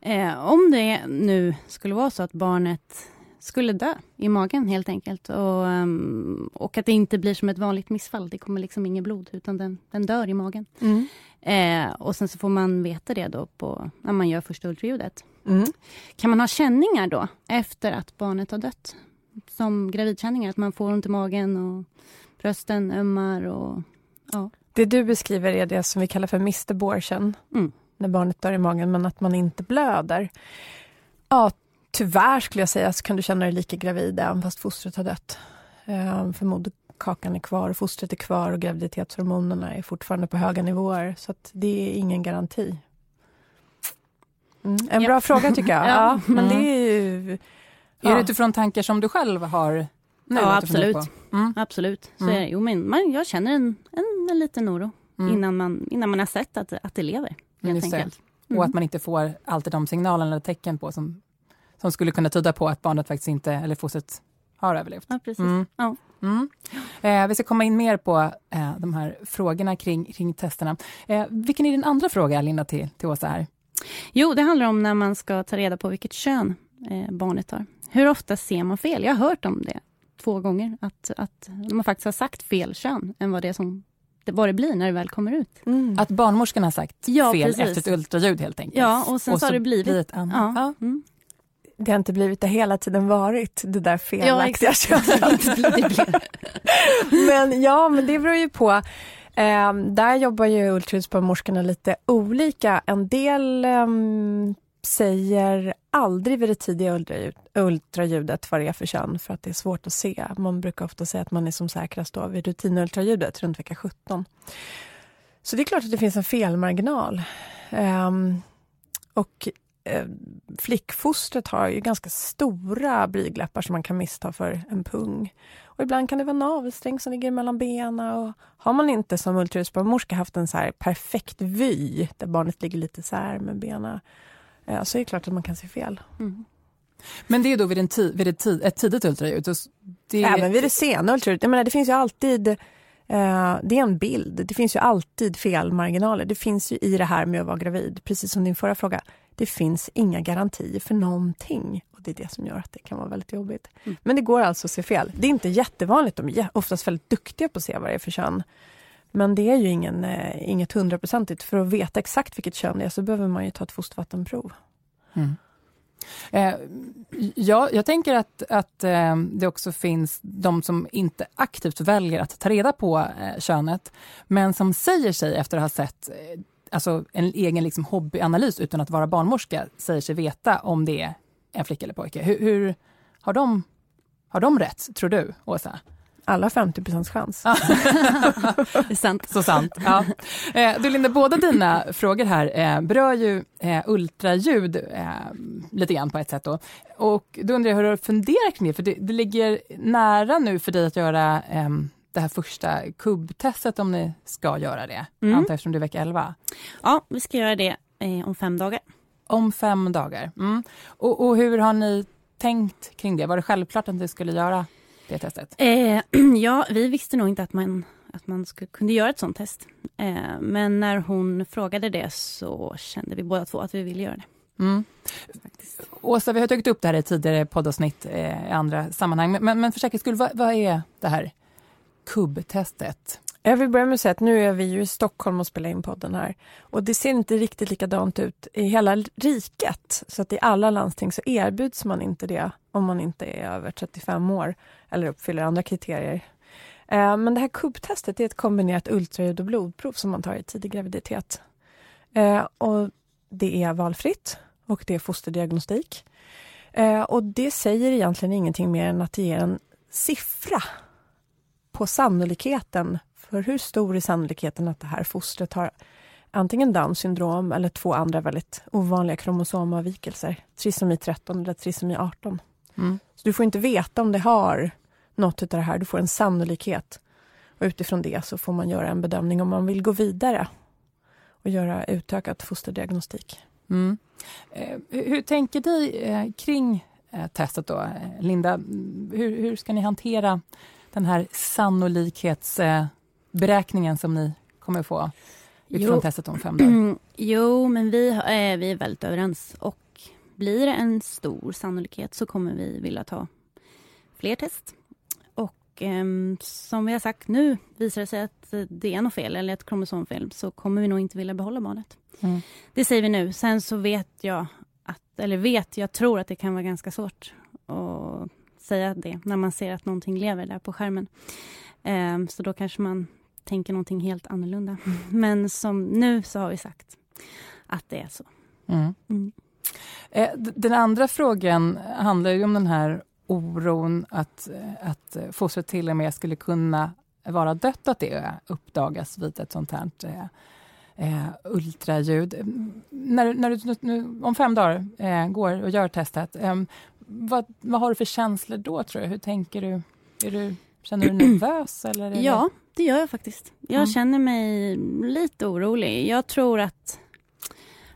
Eh, om det nu skulle vara så att barnet skulle dö i magen helt enkelt och, um, och att det inte blir som ett vanligt missfall. Det kommer liksom inget blod utan den, den dör i magen. Mm. Eh, och sen så får man veta det då på, när man gör första ultraljudet. Mm. Kan man ha känningar då efter att barnet har dött? Som gravidkänningar, att man får ont i magen och brösten ömmar och ja. Det du beskriver är det som vi kallar för missed abortion, mm. när barnet dör i magen, men att man inte blöder. Ja, tyvärr skulle jag säga så kan du känna dig lika gravid även fast fostret har dött. Um, för moderkakan är kvar, fostret är kvar och graviditetshormonerna är fortfarande på höga nivåer. Så det är ingen garanti. Mm. En ja. bra fråga tycker jag. ja. ja men mm. det är ju... Ja. Är det utifrån tankar som du själv har nu ja, absolut. Mm. Absolut. Så mm. jo, men man, jag känner en, en, en liten oro mm. innan, man, innan man har sett att, att det lever. Helt enkelt. Och att mm. man inte får alltid de signalerna eller tecken på som, som skulle kunna tyda på att barnet faktiskt inte, eller fostret har överlevt. Ja, precis. Mm. Ja. Mm. Eh, vi ska komma in mer på eh, de här frågorna kring, kring testerna. Eh, vilken är din andra fråga, Linda, till, till Åsa här? Jo, det handlar om när man ska ta reda på vilket kön eh, barnet har. Hur ofta ser man fel? Jag har hört om det två gånger. Att, att man faktiskt har sagt fel kön än vad det, som, vad det blir när det väl kommer ut. Mm. Att barnmorskan har sagt ja, fel precis. efter ett ultraljud helt enkelt? Ja, och sen och så, har det blivit... blivit ja. ja. Mm. Det har inte blivit det hela tiden varit, det där felaktiga ja, könet. men ja, men det beror ju på. Eh, där jobbar ju ultraljudsbarnmorskorna lite olika. En del eh, säger aldrig vid det tidiga ultraljudet vad det är för kön för att det är svårt att se. Man brukar ofta säga att man är som säkrast då vid rutinultraljudet runt vecka 17. Så det är klart att det finns en felmarginal. Um, och eh, flickfostret har ju ganska stora blygläppar som man kan missta för en pung. Och ibland kan det vara navelsträng som ligger mellan benen. Och har man inte som ultraljudsbarnmorska haft en så perfekt vy där barnet ligger lite så här med benen eh, så är det klart att man kan se fel. Mm. Men det är då vid, en vid ett, tid, ett tidigt ultraljud? Det. Även vid det sena ultraljudet. Jag menar, det finns ju alltid eh, det är en bild. Det finns ju alltid felmarginaler. Det finns ju i det här med att vara gravid, precis som din förra fråga. Det finns inga garantier för någonting. Och Det är det som gör att det kan vara väldigt jobbigt. Mm. Men det går alltså att se fel. Det är inte jättevanligt. De är oftast väldigt duktiga på att se vad det är för kön. Men det är ju ingen, eh, inget hundraprocentigt. För att veta exakt vilket kön det är så behöver man ju ta ett fostervattenprov. Mm. Eh, ja, jag tänker att, att eh, det också finns de som inte aktivt väljer att ta reda på eh, könet, men som säger sig efter att ha sett eh, alltså en egen liksom, hobbyanalys utan att vara barnmorska, säger sig veta om det är en flicka eller pojke. Hur, hur har, de, har de rätt, tror du, Åsa? alla 50 chans. det är sant. Så sant. Ja. Eh, du Linda, båda dina frågor här eh, berör ju eh, ultraljud lite grann på ett sätt. Då. Och då undrar jag hur du funderar kring det, för det, det ligger nära nu för dig att göra eh, det här första kubbtestet om ni ska göra det, mm. antar eftersom det är vecka 11. Ja, vi ska göra det eh, om fem dagar. Om fem dagar. Mm. Och, och hur har ni tänkt kring det? Var det självklart att ni skulle göra det testet? Eh, ja, vi visste nog inte att man, att man skulle, kunde göra ett sånt test. Eh, men när hon frågade det så kände vi båda två att vi ville göra det. Mm. Åsa, vi har tagit upp det här i tidigare poddavsnitt eh, i andra sammanhang. Men, men för säkerhets skull, vad, vad är det här kubbtestet? Jag vill börja med att säga att nu är vi ju i Stockholm och spelar in podden här. Och det ser inte riktigt likadant ut i hela riket. Så att i alla landsting så erbjuds man inte det om man inte är över 35 år eller uppfyller andra kriterier. Eh, men det här kubbtestet är ett kombinerat ultraljud och blodprov som man tar i tidig graviditet. Eh, och det är valfritt och det är fosterdiagnostik. Eh, och det säger egentligen ingenting mer än att det ger en siffra på sannolikheten för hur stor är sannolikheten att det här fostret har antingen Downs syndrom eller två andra väldigt ovanliga kromosomavvikelser, trisomi 13 eller trisomi 18. Mm. Så du får inte veta om det har något av det här, du får en sannolikhet. Och utifrån det så får man göra en bedömning om man vill gå vidare och göra utökad fosterdiagnostik. Mm. Eh, hur tänker du eh, kring eh, testet då, Linda? Hur, hur, ska ni hantera den här sannolikhetsberäkningen som ni kommer få utifrån jo. testet om fem dagar? Jo, men vi, eh, vi är väldigt överens. Och blir det en stor sannolikhet så kommer vi vilja ta fler test. Och eh, som vi har sagt nu, visar det sig att det är något fel eller ett kromosomfel så kommer vi nog inte vilja behålla barnet. Mm. Det säger vi nu. Sen så vet jag, att, eller vet, jag tror att det kan vara ganska svårt att säga det när man ser att någonting lever där på skärmen. Eh, så då kanske man tänker någonting helt annorlunda. Men som nu så har vi sagt att det är så. Mm. Mm. Eh, den andra frågan handlar ju om den här oron att, att fostret till och med skulle kunna vara dött, att det uppdagas vid ett sånt här eh, eh ultraljud. När, när du nu, om fem dagar eh, går och gör testet, eh, vad, vad har du för känslor då, tror du? Hur tänker du? Är du känner du dig nervös? Eller ja, det gör jag faktiskt. Jag mm. känner mig lite orolig. Jag tror att,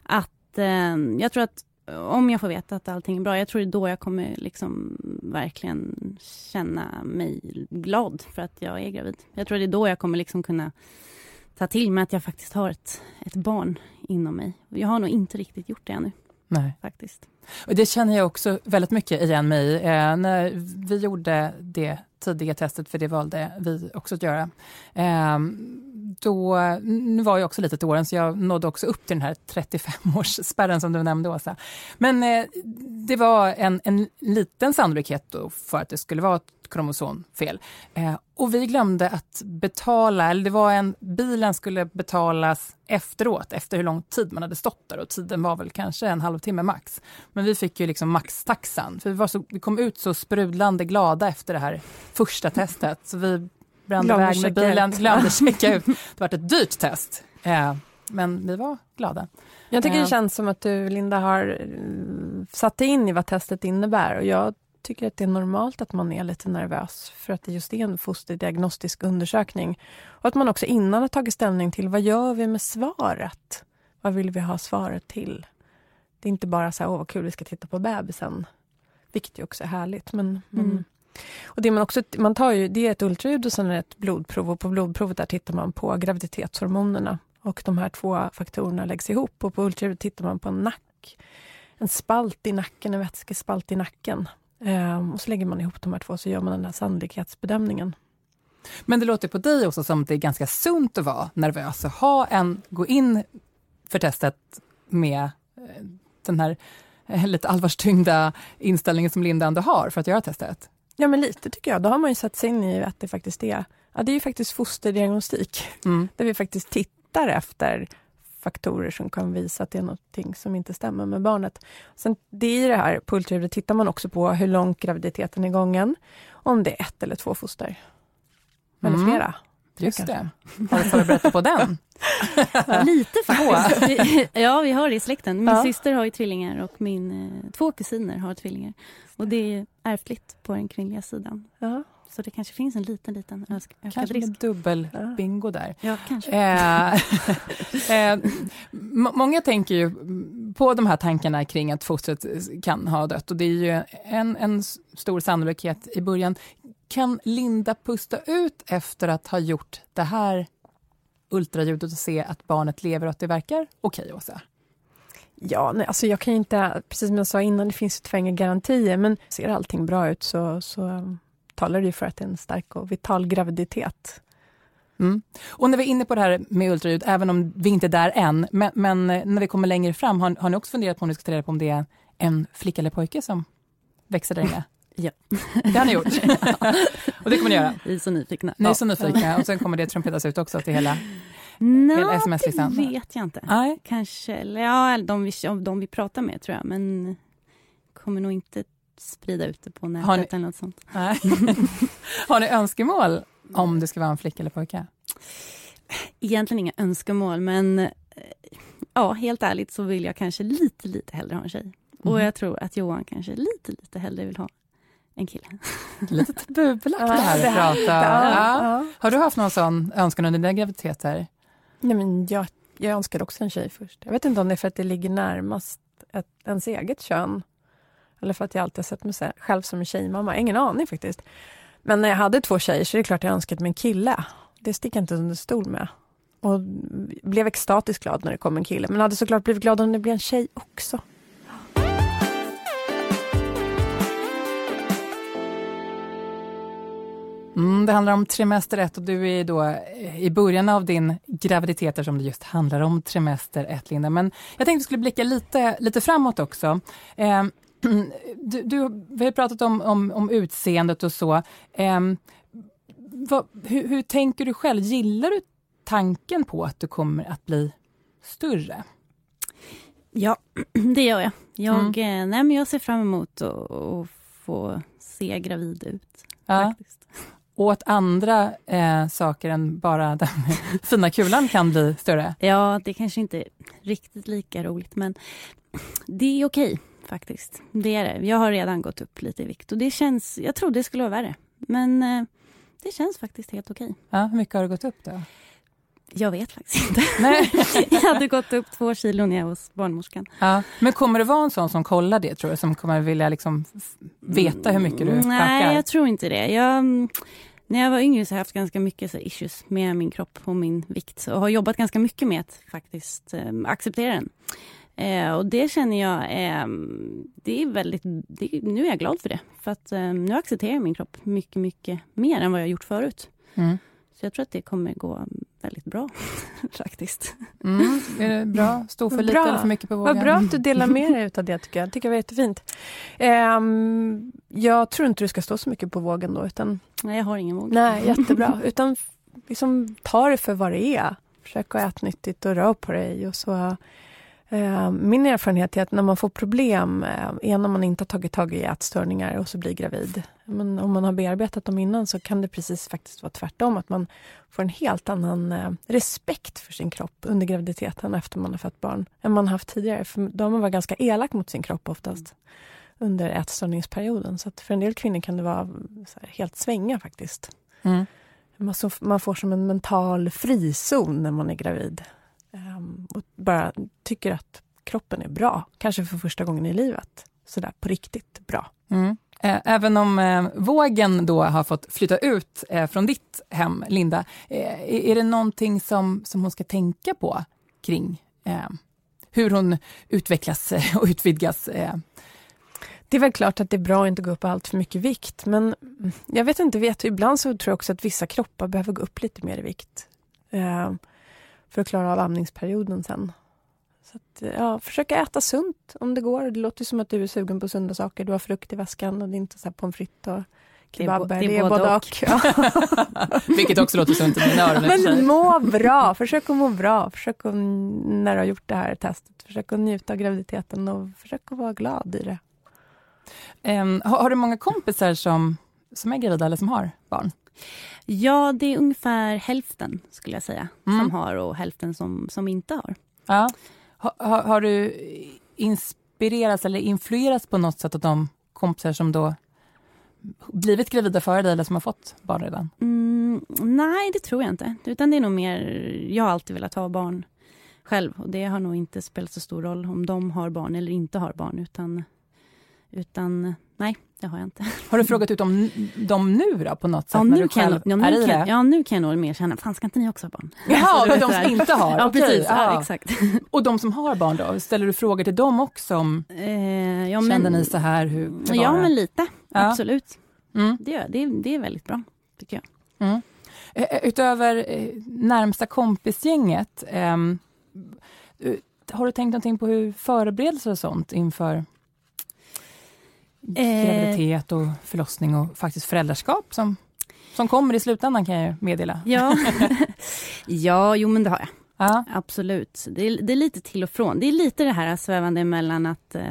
att eh, jag tror att om jag får veta att allting är bra, jag tror det är då jag kommer liksom verkligen känna mig glad för att jag är gravid. Jag tror det är då jag kommer liksom kunna ta till mig att jag faktiskt har ett, ett barn inom mig. Jag har nog inte riktigt gjort det ännu. Nej. Faktiskt. Och det känner jag också väldigt mycket igen mig i. Eh, när vi gjorde det tidiga testet, för det valde vi också att göra. Eh, då, nu var jag också lite till åren, så jag nådde också upp till den här 35-årsspärren som du nämnde, Åsa. Men eh, det var en, en liten sannolikhet då för att det skulle vara ett kromosomfel. Eh, och vi glömde att betala, eller det var en, bilen skulle betalas efteråt, efter hur lång tid man hade stått där och tiden var väl kanske en halvtimme max. Men vi fick ju liksom maxtaxan, för vi, var så, vi kom ut så sprudlande glada efter det här första testet, så vi brände iväg med bilen, glömde checka ut. Det var ett dyrt test. Eh, men vi var glada. Jag tycker det känns som att du, Linda, har satt dig in i vad testet innebär och jag tycker att det är normalt att man är lite nervös för att det just är en fosterdiagnostisk undersökning. Och att man också innan har tagit ställning till vad gör vi med svaret? Vad vill vi ha svaret till? Det är inte bara så här, åh vad kul, vi ska titta på bebisen. Vilket ju också är härligt. Men, mm och det man också, man tar ju, det är ett ultraljud och sen ett blodprov och på blodprovet där tittar man på graviditetshormonerna. Och de här två faktorerna läggs ihop och på ultraljudet tittar man på en nack. En spalt i nacken, en vätskespalt i nacken. Ehm, och så lägger man ihop de här två så gör man den här sannolikhetsbedömningen. Men det låter på dig också som att det är ganska sunt att vara nervös och ha en, gå in för testet med eh, den här eh, lite allvarstyngda inställningen som Linda ändå har för att göra testet. Ja men lite tycker jag. Då har man ju satt sig in i att det faktiskt är, ja, det är ju faktiskt fosterdiagnostik. Mm. Där vi faktiskt tittar efter faktorer som kan visa att det är något som inte stämmer med barnet. Sen, det är det här, på tittar man också på hur långt graviditeten är gången. Om det är ett eller två foster. Eller mm. flera. Just det. Har du förberett på den? Lite faktiskt. ja, vi har det i släkten. Min ja. syster har ju tvillingar och min, eh, två kusiner har tvillingar. Och det är ärftligt på den kvinnliga sidan. Ja. Så det kanske finns en liten, liten ökad kanske risk. Kanske dubbel-bingo där. Ja, kanske. Eh, eh, många tänker ju på de här tankarna kring att fostret kan ha dött och det är ju en, en stor sannolikhet i början. Kan Linda pusta ut efter att ha gjort det här ultraljudet och se att barnet lever och att det verkar okej, okay, Åsa? Ja, nej, alltså jag kan inte, precis som jag sa innan, det finns ju inga garantier, men ser allting bra ut så, så talar det för att det är en stark och vital graviditet. Mm. Och när vi är inne på det här med ultraljud, även om vi inte är där än, men, men när vi kommer längre fram, har, har, ni också funderat på om ni ska ta reda på om det är en flicka eller pojke som växer där inne? Ja. Det har ni gjort. och det kommer ni göra? Vi är så nyfikna. Ni är så nyfikna och sen kommer det trumpetas ut också till hela, sms-listan? det vet jag inte. Nej. Kanske, eller ja, de vi, de vi pratar med tror jag, men kommer nog inte sprida ut det på nätet ni, eller något sånt. har ni önskemål om det ska vara en flicka eller pojke? Egentligen inga önskemål, men eh, ja, helt ärligt så vill jag kanske lite, lite hellre ha en tjej. Mm. Och mhm. jag tror att Johan kanske lite, lite hellre vill ha en kille. Lite tabubelagt det här att prata. Ja. Ja. Har du haft någon sån önskan under dina graviditeter? Nej, men jag, jag önskade också en tjej först. Jag vet inte om det är för att det ligger närmast ett, ens eget kön. Eller för att jag alltid har sett mig själv som en tjejmamma. Ingen aning faktiskt. Men när jag hade två tjejer så är det klart jag önskade mig en kille. Det sticker jag inte under stol med. Och blev extatiskt glad när det kom en kille. Men hade såklart blivit glad om det blev en tjej också. Mm, det handlar om trimester 1 och du är då i början av din graviditet som det just handlar om trimester 1, Linda. Men jag tänkte att vi skulle blicka lite, lite framåt också. Eh, du, du, vi har pratat om, om, om utseendet och så. Eh, vad, hur, hur tänker du själv? Gillar du tanken på att du kommer att bli större? Ja, det gör jag. Jag, mm. Eh, nej, men jag ser fram emot att få se gravid ut. Ja. Att andra eh, saker än bara den fina kulan kan bli större? Ja, det kanske inte är riktigt lika roligt, men det är okej faktiskt. Det är det. Jag har redan gått upp lite i vikt och det känns, jag trodde det skulle vara värre, men eh, det känns faktiskt helt okej. Ja, hur mycket har du gått upp då? Jag vet faktiskt inte. Nej. jag hade gått upp två kilo när jag var hos barnmorskan. Ja. Men kommer det vara en sån som kollar det, tror du? Som kommer vilja liksom veta hur mycket du mm, Nej, jag tror inte det. Jag, när jag var yngre så har jag haft ganska mycket så issues med min kropp och min vikt och har jobbat ganska mycket med att faktiskt eh, acceptera den. Eh, och det känner jag, eh, det är väldigt, det, nu är jag glad för det. För att eh, nu accepterar jag min kropp mycket, mycket mer än vad jag gjort förut. Mm. Så jag tror att det kommer gå väldigt bra faktiskt. Mm. Är det bra? Stå för lite eller för mycket på vågen? Vad bra att du delar med dig av det tycker jag. tycker det var jättefint. Um, jag tror inte du ska stå så mycket på vågen då utan... Nej, jag har ingen våg. Nej, jättebra. utan liksom ta det för vad det är. Försök att äta nyttigt och rör på dig och så min erfarenhet är att när man får problem eh, är när man inte har tagit tag i ätstörningar och så blir gravid. Men om man har bearbetat dem innan så kan det precis faktiskt vara tvärtom. Att man får en helt annan eh, respekt för sin kropp under graviditeten efter man har fött barn än man haft tidigare. För då har man varit ganska elak mot sin kropp oftast under ätstörningsperioden. Så för en del kvinnor kan det vara helt svänga faktiskt. Mm. Man får som en mental frizon när man är gravid. Um, och bara tycker att kroppen är bra, kanske för första gången i livet. Sådär på riktigt bra. Mm. Eh, även om eh, vågen då har fått flytta ut eh, från ditt hem, Linda, eh, är det någonting som, som hon ska tänka på kring eh, hur hon utvecklas och utvidgas eh, det är väl klart att det är bra att inte gå upp allt för mycket vikt, men jag vet inte, vet, ibland så tror jag också att vissa kroppar behöver gå upp lite mer i vikt. För att klara av amningsperioden sen. Så att, ja, försöka äta sunt om det går. Det låter som att du är sugen på sunda saker. Du har frukt i väskan och det är inte så pommes frites och kebaber. Det är, det är både och. och. Vilket också låter sunt i mina öron. Men må bra, försök att må bra. Försök att, när du har gjort det här testet, försök att njuta av graviditeten och försök att vara glad i det. Um, har, har, du många kompisar som, som är gravida eller som har barn? Ja, det är ungefär hälften skulle jag säga mm. som har och hälften som, som inte har. Ja. Ha, ha, har du inspirerats eller influerats på något sätt av de kompisar som då blivit gravida före dig eller som har fått barn redan? Mm, nej, det tror jag inte. Utan det är nog mer, jag har alltid velat ha barn själv och det har nog inte spelat så stor roll om de har barn eller inte har barn utan utan nej, det har jag inte. Har du frågat ut om dem nu då, på något sätt? Ja, nu, kan, ja, nu kan, ja, nu kan jag nog mer känna, fan ska inte ni också ha barn? Jaha, de som inte har? Ja, precis. Ja. ja. exakt. Och de som har barn då, ställer du frågor till dem också? Om, eh, ja, Kände ni så här? Hur ja, men lite. Absolut. Mm. Det, det, det är väldigt bra, tycker jag. Mm. Eh, eh, utöver eh, närmsta kompisgänget, eh, har du tänkt någonting på hur förberedelser och sånt inför graviditet och förlossning och faktiskt föräldraskap som, som kommer i slutändan kan jag meddela. Ja, ja jo men det har jag. Ja. Absolut. Det är, det är lite till och från. Det är lite det här svävande mellan att eh,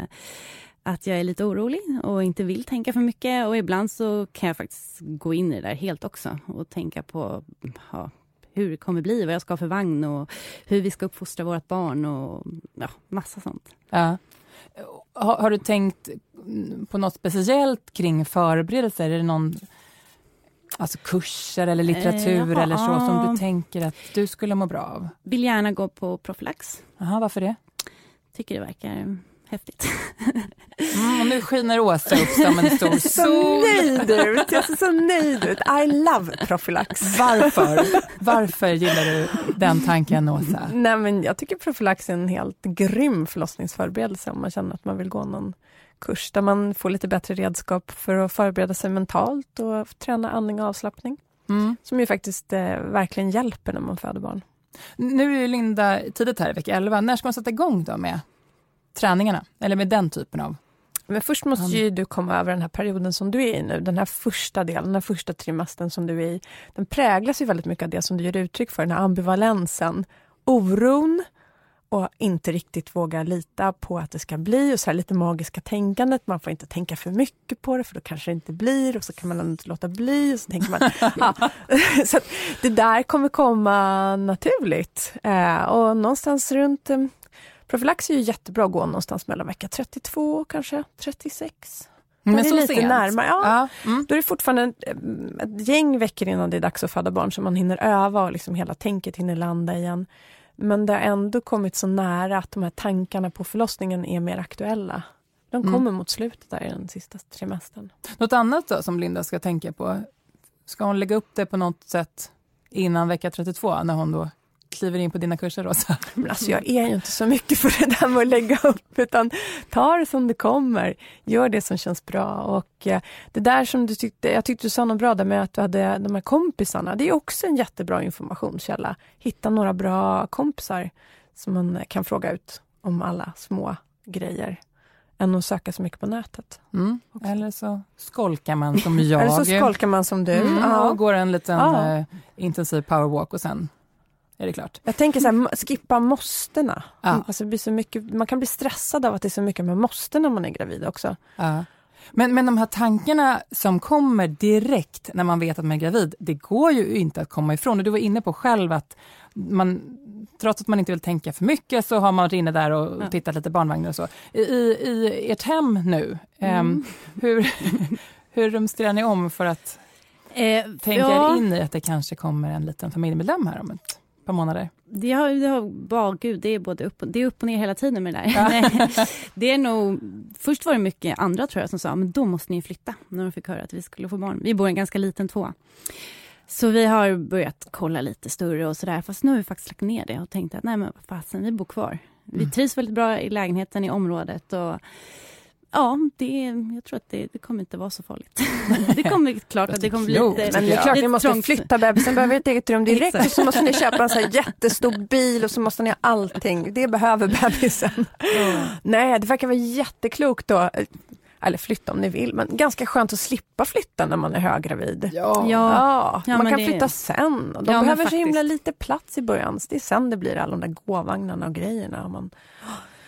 att jag är lite orolig och inte vill tänka för mycket och ibland så kan jag faktiskt gå in i det där helt också och tänka på ja, hur det kommer bli, vad jag ska ha för vagn och hur vi ska uppfostra vårt barn och ja, massa sånt. Ja. Har, har, du tänkt på något speciellt kring förberedelser? Är det någon alltså kurser eller litteratur eh, eller så som du tänker att du skulle må bra av? Vill gärna gå på profylax. Aha, varför det? Tycker det verkar häftigt. Mm, och nu skiner Åsa upp som en stor sol. Så nöjd ut! Jag ser så nöjd ut. I love profylax. Varför? Varför gillar du den tanken, Åsa? Nej, men jag tycker profylax är en helt grym förlossningsförberedelse om man känner att man vill gå någon kurs där man får lite bättre redskap för att förbereda sig mentalt och träna andning och avslappning. Mm. Som ju faktiskt eh, verkligen hjälper när man föder barn. Nu är Linda tidigt här i vecka 11. När ska man sätta igång då med träningarna? Eller med den typen av men först måste ju du komma över den här perioden som du är i nu. Den här första delen, den här första trimestern som du är i. Den präglas ju väldigt mycket av det som du ger uttryck för, den här ambivalensen. Oron och inte riktigt våga lita på att det ska bli och så här lite magiska tänkandet. Man får inte tänka för mycket på det för då kanske det inte blir och så kan man inte låta bli. Och så tänker man, ja. så det där kommer komma naturligt. Eh, och någonstans runt eh, Profylax är ju jättebra att gå någonstans mellan vecka 32 kanske 36. Men så lite sent? närmare. Ja, ja. Mm. Då är det fortfarande ett, ett gäng veckor innan det är dags att föda barn så man hinner öva och liksom hela tänket hinner landa igen. Men det har ändå kommit så nära att de här tankarna på förlossningen är mer aktuella. De mm. kommer mm. mot slutet där i den sista trimestern. Något annat då som Linda ska tänka på? Ska hon lägga upp det på något sätt innan vecka 32 när hon då kliver in på dina kurser, Rosa? Men alltså, jag är ju inte så mycket för det där med att lägga upp, utan ta det som det kommer. Gör det som känns bra. Och eh, det där som du tyckte, jag tyckte du sa något bra där med att du hade de här kompisarna. Det är också en jättebra informationskälla. Hitta några bra kompisar som man kan fråga ut om alla små grejer än att söka så mycket på nätet. Mm. Eller så skolkar man som jag. Eller så skolkar man som du. Mm, ja. Och går en liten ja. uh, intensiv powerwalk och sen är det klart. Jag tänker så här, skippa måstena. Ja. Alltså blir så mycket, man kan bli stressad av att det är så mycket man måste när man är gravid också. Ja. Men, men de här tankarna som kommer direkt när man vet att man är gravid, det går ju inte att komma ifrån. Och du var inne på själv att man, trots att man inte vill tänka för mycket så har man varit inne där och ja. tittat lite barnvagnar och så. I, i ert hem nu, mm. um, hur, hur rumsterar ni om för att eh, tänka ja. in i att det kanske kommer en liten familjemedlem här om ett par månader? Det har, det har, oh, gud, det är både upp, det är upp och ner hela tiden med det där. Ja. det är nog, först var det mycket andra tror jag som sa, men då måste ni flytta, när de fick höra att vi skulle få barn. Vi bor i en ganska liten tvåa. Så vi har börjat kolla lite större och sådär, fast nu har vi faktiskt lagt ner det och tänkt att nej men fasen, vi bor kvar. Vi mm. trivs väldigt bra i lägenheten, i området och Ja, det, jag tror att det, det kommer inte vara så farligt. det kommer klart att det kommer bli lite Men det är klart ni måste trångt. flytta bebisen, behöver ett eget rum direkt och så måste ni köpa en så jättestor bil och så måste ni ha allting. Det behöver bebisen. Mm. Nej, det verkar vara jätteklokt då. Eller flytta om ni vill, men ganska skönt att slippa flytta när man är höggravid. Ja. ja. ja man kan flytta sen. Och de ja, behöver så himla lite plats i början. Så det är sen det blir alla de där gåvagnarna och grejerna. Man...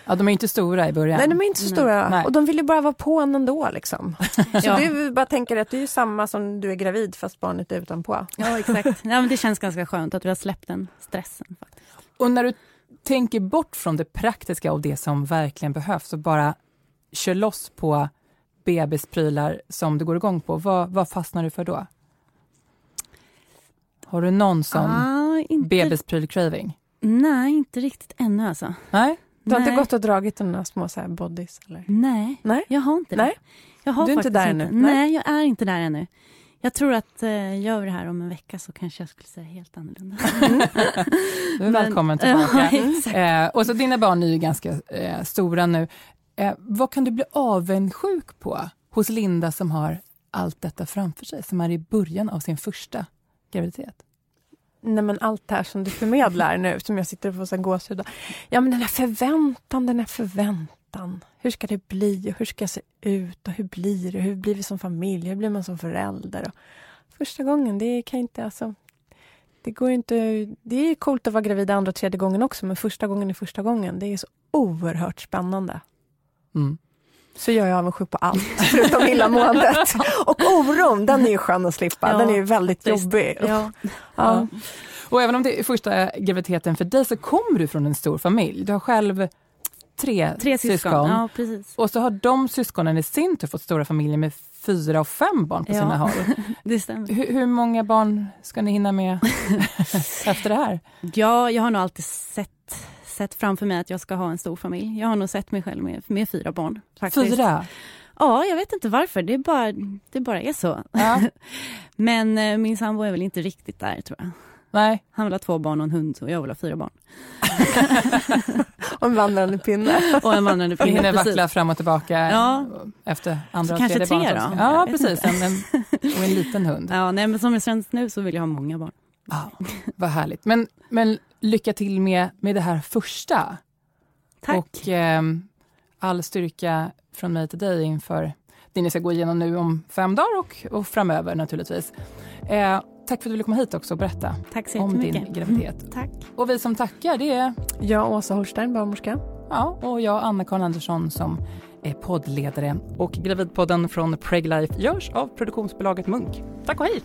Ja, de är inte stora i början. Nej, de är inte så stora. Nej. Och de vill ju bara vara på en ändå. Liksom. Så ja. du bara tänker att det är samma som du är gravid fast barnet är utanpå. Ja, exakt. ja, men det känns ganska skönt att vi har släppt den stressen. Faktiskt. Och när du tänker bort från det praktiska och det som verkligen behövs och bara kör loss på bebisprylar som du går igång på, vad, vad fastnar du för då? Har du någon sån ah, inte... bebispryl-craving? Nej, inte riktigt ännu alltså. Nej? Du har Nej. inte gått och dragit några små så här bodies? Eller? Nej, Nej, jag har inte det. Nej. Jag har du är inte där ännu? Nej. Nej, jag är inte där ännu. Jag tror att eh, gör vi det här om en vecka så kanske jag skulle säga helt annorlunda. du är välkommen tillbaka. Ja, eh, och så dina barn är ju ganska eh, stora nu. Eh, vad kan du bli avundsjuk på hos Linda som har allt detta framför sig, som är i början av sin första graviditet? Nej, men allt det här som du förmedlar nu, som jag sitter och får gåshud Ja, men den här förväntan, den här förväntan. Hur ska det bli och hur ska jag se ut och hur blir det? Hur blir vi som familj? Hur blir man som förälder? Och första gången, det kan inte... Alltså, det går inte... Det är coolt att vara gravid andra och tredje gången också, men första gången är första gången. Det är så oerhört spännande. Mm. Så jag är avundsjuk på allt, förutom illamåendet. Och oron, den är ju skön att slippa. Ja, den är ju väldigt visst. jobbig. Ja. Ja. Och även om det är första graviditeten för dig så kommer du från en stor familj. Du har själv tre, tre syskon. Ja, och så har de syskonen i sin tur fått stora familjer med fyra och fem barn på sina håll. det stämmer. Hur, hur, många barn ska ni hinna med efter det här? Ja, jag har nog alltid sett sett framför mig att jag ska ha en stor familj. Jag har nog sett mig själv med, med fyra barn. Faktiskt. Fyra? Ja, jag vet inte varför. Det bara, det bara är så. Ja. Men eh, min sambo är väl inte riktigt där, tror jag. Nej. Han vill ha två barn och en hund och jag vill ha fyra barn. och en vandrande pinne. och en vandrande pinne, Hinner vackla fram och tillbaka ja. efter andra och tredje barnet. Kanske tre då? Ja, precis. En, en, och en liten hund. Ja, nej, men som det känns nu så vill jag ha många barn. Ja, vad härligt. Men, men lycka till med, med det här första. Tack. Och eh, all styrka från mig till dig inför det ni ska gå igenom nu om fem dagar och, och framöver naturligtvis. Eh, tack för att du ville komma hit också och berätta om din graviditet. Mm, tack. Och vi som tackar det är jag, Åsa Horstein, barnmorska. Ja, och jag, Anna-Karin Andersson som är poddledare. Och Gravidpodden från Preglife görs av produktionsbolaget Munk. Tack och hej!